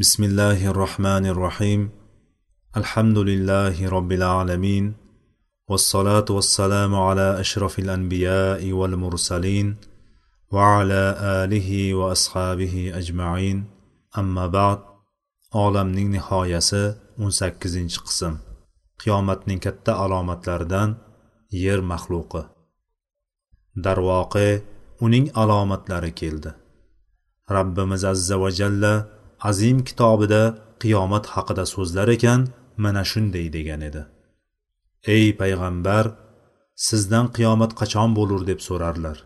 بسم الله الرحمن الرحيم الحمد لله رب العالمين والصلاة والسلام على أشرف الأنبياء والمرسلين وعلى آله وأصحابه أجمعين أما بعد olamning nihoyasi 18 qism qiyomatning katta alomatlaridan yer maxluqi darvoqe uning alomatlari keldi rabbimiz azza va jalla azim kitobida qiyomat haqida so'zlar ekan mana shunday degan edi. Ey payg'ambar sizdan qiyomat qachon bo'lur deb so'rarlar.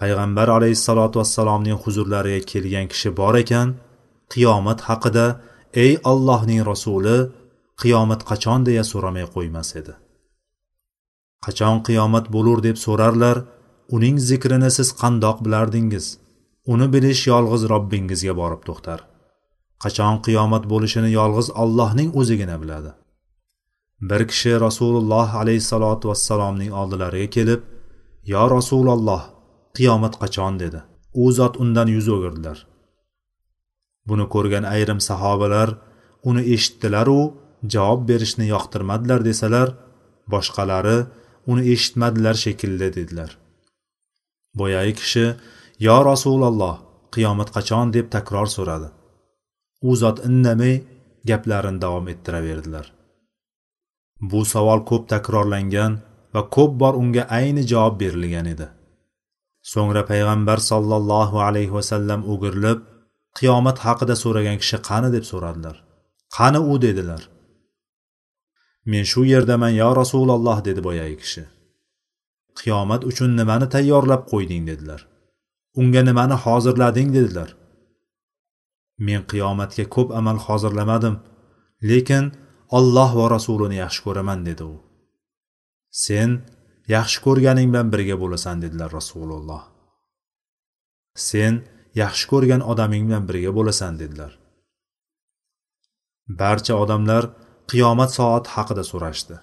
Payg'ambar alayhissalotu vassalomning huzurlariga kelgan kishi bor ekan qiyomat haqida ey allohning rasuli qiyomat qachon? deya so'ramay qo'ymas edi. Qachon qiyomat bo'lur? deb so'rarlar uning zikrini siz qandoq bilardingiz? Uni bilish yolg'iz robbingizga borib to'xtar. Qachon qiyomat bo'lishini yolg'iz allohning o'zigina biladi. Bir kishi rasululloh alayhissalotu vassalomning oldilariga kelib yo rasululloh qiyomat qachon? dedi. U zot undan yuz o'girdilar. Buni ko'rgan ayrim sahobalar uni eshitdilaru javob berishni yoqtirmadilar desalar boshqalari uni eshitmadilar shekilli dedilar. Boyagi kishi yo rasululloh qiyomat qachon? deb takror so'radi. U zot indamay gaplarini davom ettiraverdilar. Bu savol ko'p takrorlangan va ko'p bor unga ayni javob berilgan edi. So'ngra payg'ambar sollallohu alayhi vasallam o'girilib qiyomat haqida so'ragan kishi qani deb so'radilar. Qani u dedilar. Men shu yerdaman yo rasululloh dedi boyagi kishi. Qiyomat uchun nimani tayyorlab qo'yding dedilar. Unga nimani hozirlading dedilar. Men qiyomatga ko'p amal hozirlamadim lekin olloh va rasulini yaxshi ko'raman dedi u. Sen yaxshi ko'rganing bilan birga bo'lasan dedilar rasululloh. Sen yaxshi ko'rgan odaming bilan birga bo'lasan dedilar. Barcha odamlar qiyomat soati haqida so'rashdi.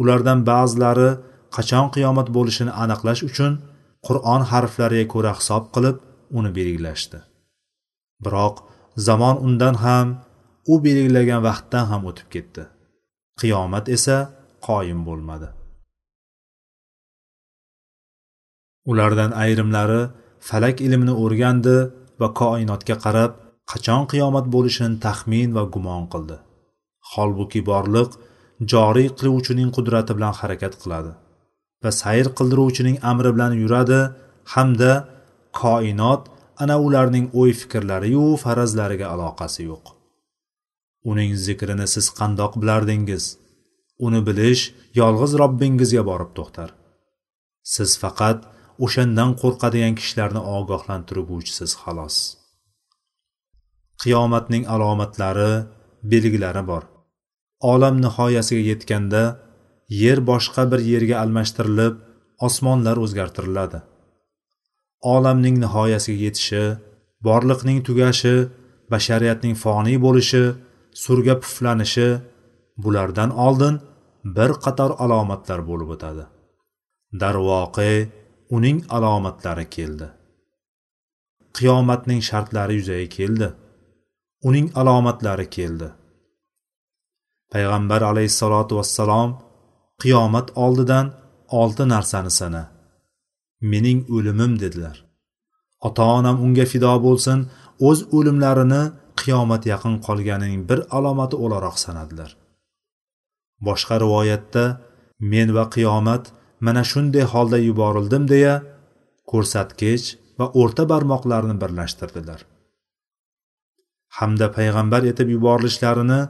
Ulardan ba'zilari qachon qiyomat bo'lishini aniqlash uchun qur'on harflariga ko'ra hisob qilib uni belgilashdi. Biroq zamon undan ham u belgilagan vaqtdan ham o'tib ketdi. Qiyomat esa qoyim bo'lmadi. Ulardan ayrimlari falak ilmini o'rgandi va koinotga qarab qachon qiyomat bo'lishini taxmin va gumon qildi. Holbuki borliq joriy qiluvchining qudrati bilan harakat qiladi va sayr qildiruvchining amri bilan yuradi hamda koinot ana ularning o'y fikrlariyu farazlariga aloqasi yo'q. Uning zikrini siz qandoq bilardingiz? Uni bilish yolg'iz robbingizga borib to'xtar. Siz faqat o'shandan qo'rqadigan kishilarni ogohlantirguvchisiz xolos. Qiyomatning alomatlari belgilari bor. Olam nihoyasiga yetganda yer boshqa bir yerga almashtirilib osmonlar o'zgartiriladi. Olamning nihoyasiga yetishi borliqning tugashi bashariyatning foniy bo'lishi surga puflanishi bulardan oldin bir qator alomatlar bo'lib o'tadi. Darvoqe uning alomatlari keldi. Qiyomatning shartlari yuzaga keldi. Uning alomatlari keldi. Payg'ambar alayhissalotu vassalom qiyomat oldidan olti narsani sana mening o'limim dedilar. Ota onam unga fido bo'lsin o'z o'limlarini qiyomat yaqin qolganining bir alomati o'laroq sanadilar. Boshqa rivoyatda men va qiyomat mana shunday holda yuborildim deya ko'rsatkich va o'rta barmoqlarni birlashtirdilar. Hamda payg'ambar etib yuborilishlarini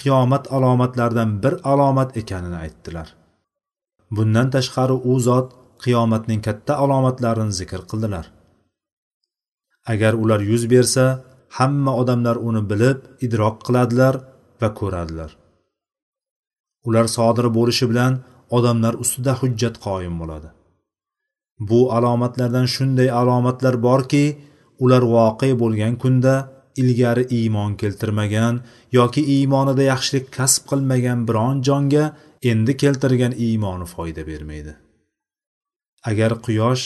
qiyomat alomatlaridan bir alomat ekanini aytdilar. Bundan tashqari u zot qiyomatning katta alomatlarini zikr qildilar. Agar ular yuz bersa hamma odamlar uni bilib idrok qiladilar va ko'radilar. Ular sodir bo'lishi bilan odamlar ustida hujjat qoyim bo'ladi. Bu alomatlardan shunday alomatlar borki ular voqe bo'lgan kunda ilgari iymon keltirmagan yoki iymonida yaxshilik kasb qilmagan biron jonga endi keltirgan iymoni foyda bermaydi. Agar quyosh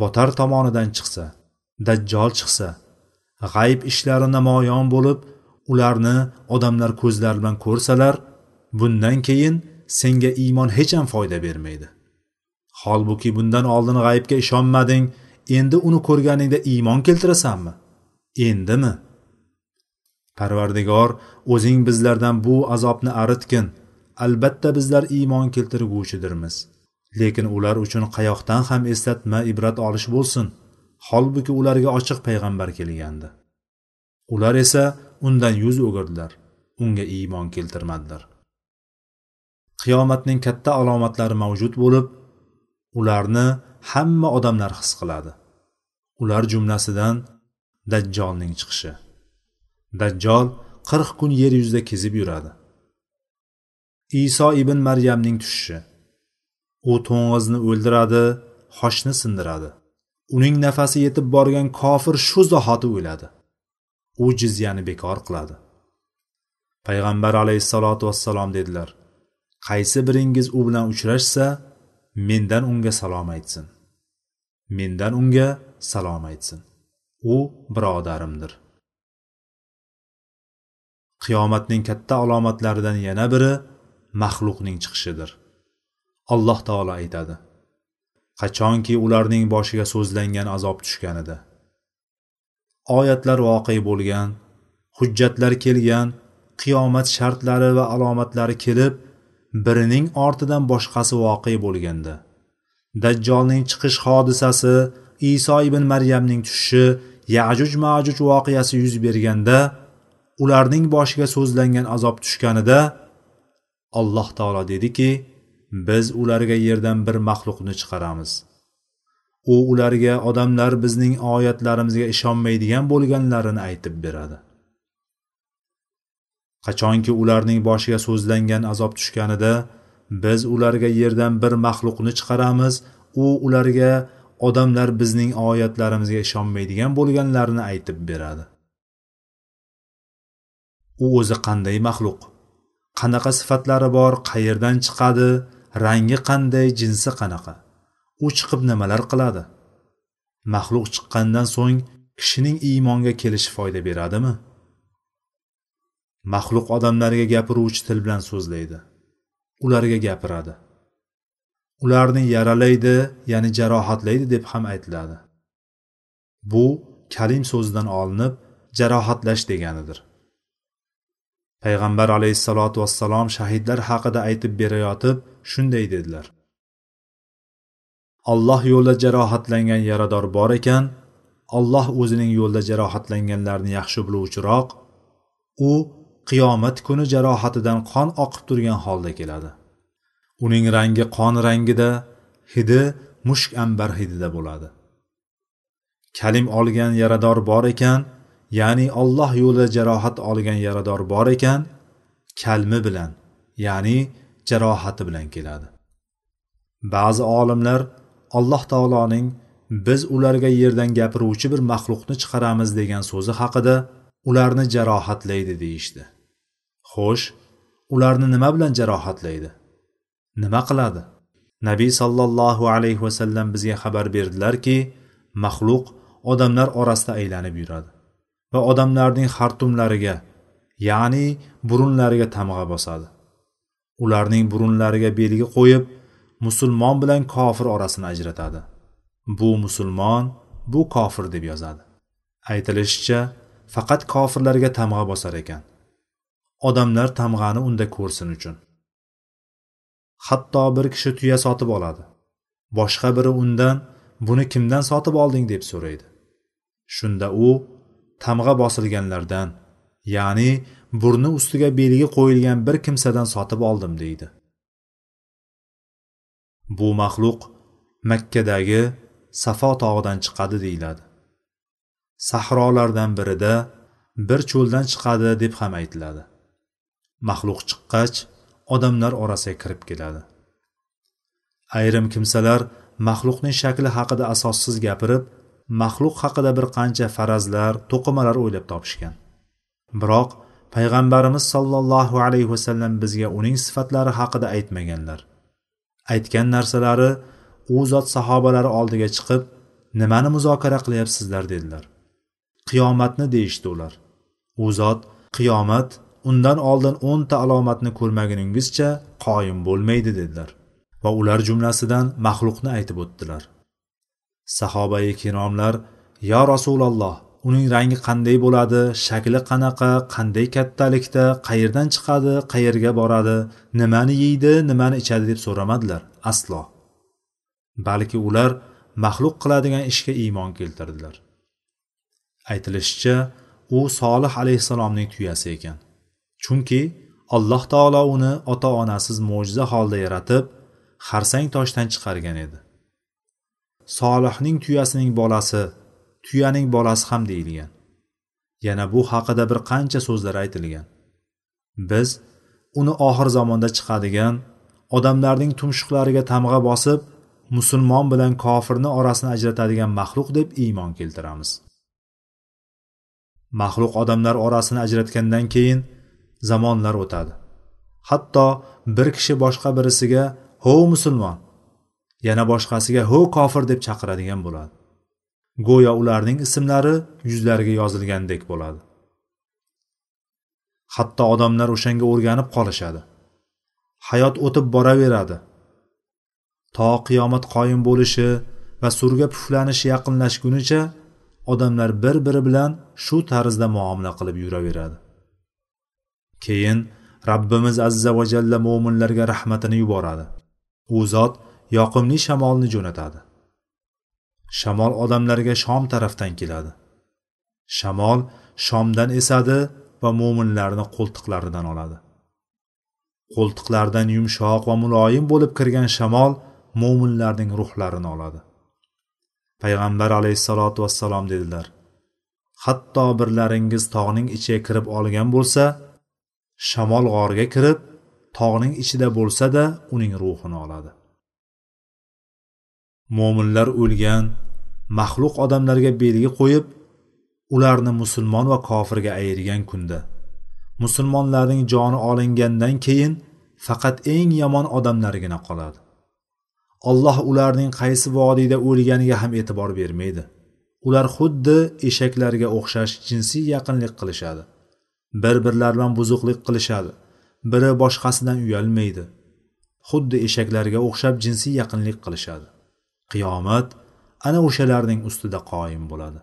botar tomonidan chiqsa dajjol chiqsa g'ayb ishlari namoyon bo'lib ularni odamlar ko'zlari bilan ko'rsalar bundan keyin senga iymon hech ham foyda bermaydi. Holbuki bundan oldin g'aybga ishonmading endi uni ko'rganingda iymon keltirasanmi? Endimi? Parvardigor o'zing bizlardan bu azobni aritgin. Albatta bizlar iymon keltirguvchidirmiz. Lekin ular uchun qayoqdan ham eslatma ibrat olish bo'lsin. Holbuki ularga ochiq payg'ambar kelgandi. Ular esa undan yuz o'girdilar. Unga iymon keltirmadilar. Qiyomatning katta alomatlari mavjud bo'lib ularni hamma odamlar his qiladi. Ular jumlasidan dajjolning chiqishi. Dajjol qirq kun yer yuzida kezib yuradi. Iso ibn maryamning tushishi. U to'ng'izni o'ldiradi xoshni sindiradi. Uning nafasi yetib borgan kofir shu zahoti o'ladi u jizyani bekor qiladi. Payg'ambar alayhissalotu vassalom dedilar qaysi biringiz u bilan uchrashsa mendan unga salom aytsin. Mendan unga salom aytsin. U birodarimdir. Qiyomatning katta alomatlaridan yana biri maxluqning chiqishidir. Alloh taolo aytadi. Qachonki ularning boshiga so'zlangan azob tushganida. Oyatlar voqe bo'lgan hujjatlar kelgan qiyomat shartlari va alomatlari kelib birining ortidan boshqasi voqe bo'lganda. Dajjolning chiqish hodisasi iso ibn maryamning tushishi yajuj majuj voqeasi yuz berganda ularning boshiga so'zlangan azob tushganida alloh taolo dediki biz ularga yerdan bir maxluqni chiqaramiz. U ularga odamlar bizning oyatlarimizga ishonmaydigan bo'lganlarini aytib beradi. Qachonki ularning boshiga so'zlangan azob tushganida biz ularga yerdan bir maxluqni chiqaramiz u ularga odamlar bizning oyatlarimizga ishonmaydigan bo'lganlarini aytib beradi. U o'zi qanday maxluq? Qanaqa sifatlari bor qayerdan chiqadi? Rangi qanday jinsi qanaqa? U chiqib nimalar qiladi? Maxluq chiqqandan so'ng kishining iymonga kelishi foyda beradimi? Maxluq odamlarga gapiruvchi til bilan so'zlaydi. Ularga gapiradi. Ularni yaralaydi ya'ni jarohatlaydi deb ham aytiladi. Bu kalim so'zidan olinib jarohatlash deganidir. Payg'ambar alayhissalotu vassalom shahidlar haqida aytib berayotib shunday dedilar. Alloh yo'lida jarohatlangan yarador bor ekan alloh o'zining yo'lida jarohatlanganlarni yaxshi biluvchiroq u qiyomat kuni jarohatidan qon oqib turgan holda keladi. Uning rangi qon rangida hidi mushk ambar hidida bo'ladi. Kalim olgan yarador bor ekan ya'ni alloh yo'lida jarohat olgan yarador bor ekan kalmi bilan ya'ni jarohati bilan keladi. Ba'zi olimlar alloh taoloning biz ularga yerdan gapiruvchi bir maxluqni chiqaramiz degan so'zi haqida ularni jarohatlaydi deyishdi. Xo'sh ularni nima bilan jarohatlaydi? Nima qiladi? Nabiy sollallohu alayhi vasallam bizga xabar berdilarki maxluq odamlar orasida aylanib yuradi va odamlarning xartumlariga ya'ni burunlariga tamg'a bosadi. Ularning burunlariga belgi qo'yib musulmon bilan kofir orasini ajratadi. Bu musulmon bu kofir deb yozadi. Aytilishicha faqat kofirlarga tamg'a bosar ekan. Odamlar tamg'ani unda ko'rsin uchun. Hatto bir kishi tuya sotib oladi. Boshqa biri undan buni kimdan sotib olding? deb so'raydi. Shunda u tamg'a bosilganlardan ya'ni burni ustiga belgi qo'yilgan bir kimsadan sotib oldim deydi. Bu maxluq makkadagi safo tog'idan chiqadi deyiladi. Sahrolardan birida bir cho'ldan chiqadi deb ham aytiladi. Maxluq chiqqach odamlar orasiga kirib keladi. Ayrim kimsalar maxluqning shakli haqida asossiz gapirib maxluq haqida bir qancha farazlar to'qimalar o'ylab topishgan. Biroq payg'ambarimiz sollallohu alayhi vasallam bizga uning sifatlari haqida aytmaganlar. Aytgan narsalari u zot sahobalari oldiga chiqib nimani muzokara qilyapsizlar dedilar. Qiyomatni deyishdi ular. U zot qiyomat undan oldin o'nta alomatni ko'rmaguningizcha qoyim bo'lmaydi dedilar va ular jumlasidan maxluqni aytib o'tdilar. Sahobai kiromlar yo rasululloh uning rangi qanday bo'ladi shakli qanaqa qanday kattalikda qayerdan chiqadi qayerga boradi nimani yeydi nimani ichadi deb so'ramadilar aslo. Balki ular maxluq qiladigan ishga iymon keltirdilar. Aytilishicha u solih alayhissalomning tuyasi ekan. Chunki alloh taolo uni ota onasiz mo'jiza holda yaratib xarsang toshdan chiqargan edi. Solihning tuyasining bolasi tuyaning bolasi ham deyilgan. Yana bu haqida bir qancha so'zlar aytilgan. Biz uni oxir zamonda chiqadigan odamlarning tumshuqlariga tamg'a bosib musulmon bilan kofirni orasini ajratadigan maxluq deb iymon keltiramiz. Maxluq odamlar orasini ajratgandan keyin zamonlar o'tadi. Hatto bir kishi boshqa birisiga ho musulmon! yana boshqasiga ho kofir! deb chaqiradigan bo'ladi. Go'yo ularning ismlari yuzlariga yozilgandek bo'ladi. Hatto odamlar o'shanga o'rganib qolishadi. Hayot o'tib boraveradi. To qiyomat qoyim bo'lishi va surga puflanishi yaqinlashgunicha odamlar bir biri bilan shu tarzda muomala qilib yuraveradi. Keyin rabbimiz azza va jalla mo'minlarga rahmatini yuboradi. U zot yoqimli shamolni jo'natadi. Shamol odamlarga shom tarafdan keladi. Shamol shomdan esadi va mo'minlarni qo'ltiqlaridan oladi. Qo'ltiqlaridan yumshoq va muloyim bo'lib kirgan shamol mo'minlarning ruhlarini oladi. Payg'ambar alayhissalotu vassalom dedilar hatto birlaringiz tog'ning ichiga kirib olgan bo'lsa shamol g'orga kirib tog'ning ichida bo'lsa da uning ruhini oladi. Mo'minlar o'lgan maxluq odamlarga belgi qo'yib ularni musulmon va kofirga ayirgan kunda. Musulmonlarning joni olingandan keyin faqat eng yomon odamlargina qoladi. Alloh ularning qaysi vodiyda o'lganiga ham e'tibor bermaydi. Ular xuddi eshaklarga o'xshash jinsiy yaqinlik qilishadi. Bir birlari bilan buzuqlik qilishadi. Biri boshqasidan uyalmaydi. Xuddi eshaklarga o'xshab jinsiy yaqinlik qilishadi. Qiyomat ana o'shalarning ustida qoyim bo'ladi.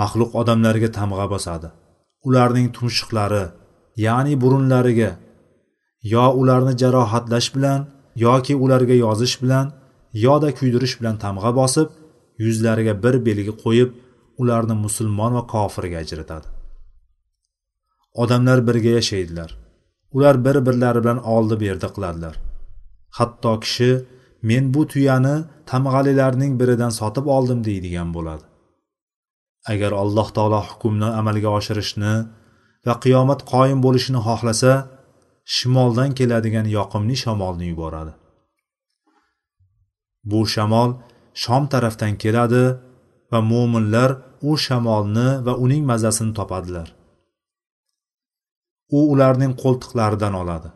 Maxluq odamlarga tamg'a bosadi. Ularning tumshuqlari ya'ni burunlariga yo ularni jarohatlash bilan yoki ularga yozish bilan yoda kuydirish bilan tamg'a bosib yuzlariga bir belgi qo'yib ularni musulmon va kofirga ajratadi. Odamlar birga yashaydilar. Ular bir birlari bilan oldi berdi qiladilar. Hatto kishi men bu tuyani tamg'alilarning biridan sotib oldim deydigan bo'ladi. Agar alloh taolo hukmni amalga oshirishni va qiyomat qoyim bo'lishini xohlasa shimoldan keladigan yoqimli shamolni yuboradi. Bu shamol shom tarafdan keladi va mo'minlar u shamolni va uning mazasini topadilar. U ularning qo'ltiqlaridan oladi.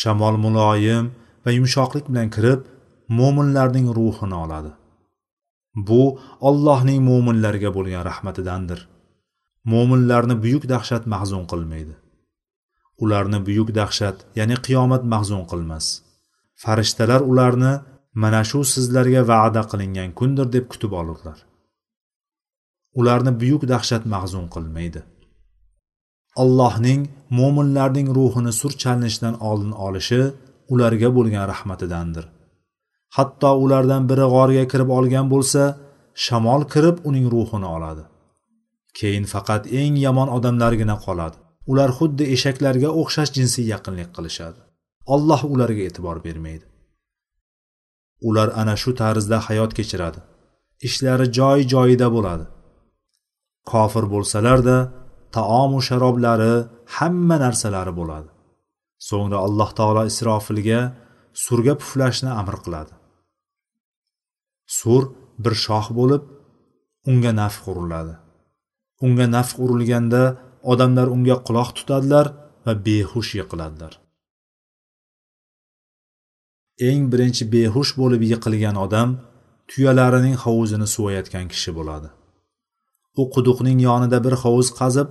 Shamol muloyim va yumshoqlik bilan kirib mo'minlarning ruhini oladi. Bu allohning mo'minlarga bo'lgan rahmatidandir. Mo'minlarni buyuk dahshat mahzun qilmaydi. Ularni buyuk dahshat ya'ni qiyomat mahzun qilmas. Farishtalar ularni mana shu sizlarga va'da qilingan kundir deb kutib olurlar. Ularni buyuk dahshat mahzun qilmaydi. Allohning mo'minlarning ruhini sur chalinishidan oldin olishi ularga bo'lgan rahmatidandir. Hatto ulardan biri g'orga kirib olgan bo'lsa shamol kirib uning ruhini oladi. Keyin faqat eng yomon odamlargina qoladi. Ular xuddi eshaklarga o'xshash jinsiy yaqinlik qilishadi. Alloh ularga e'tibor bermaydi. Ular ana shu tarzda hayot kechiradi. Ishlari joy joyida bo'ladi. Kofir bo'lsalarda taomu sharoblari hamma narsalari bo'ladi. So'ngra alloh taolo isrofilga surga puflashni amr qiladi. Sur bir shoh bo'lib unga nafq uriladi. Unga nafq urilganda odamlar unga quloq tutadilar va behush yiqiladilar. Eng birinchi behush bo'lib yiqilgan odam tuyalarining hovuzini suvayotgan kishi bo'ladi. U quduqning yonida bir hovuz qazib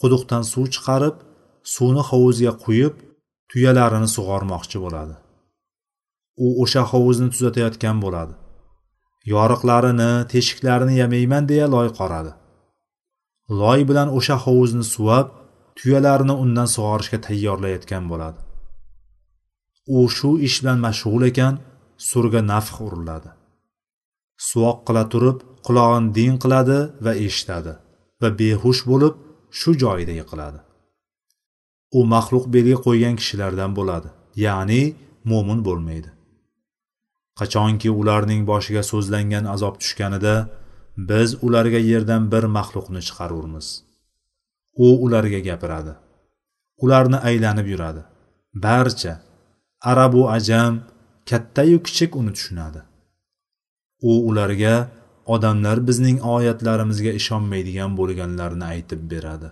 quduqdan suv chiqarib suvni hovuzga quyib tuyalarini sug'ormoqchi bo'ladi. U o'sha hovuzni tuzatayotgan bo'ladi. Yoriqlarini teshiklarini yamayman deya loy qoradi. Loy bilan o'sha hovuzni suvab tuyalarini undan sug'orishga tayyorlayotgan bo'ladi. U shu ish bilan mashg'ul ekan surga nafx uriladi. Suvoq qila turib qulog'ini din qiladi va eshitadi va behush bo'lib shu joyida yiqiladi. U maxluq belgi qo'ygan kishilardan bo'ladi ya'ni mo'min bo'lmaydi. Qachonki ularning boshiga so'zlangan azob tushganida biz ularga yerdan bir maxluqni chiqarurmiz. U ularga gapiradi. Ularni aylanib yuradi. Barcha arabu ajam kattayu kichik uni tushunadi. U ularga odamlar bizning oyatlarimizga ishonmaydigan bo'lganlarini aytib beradi.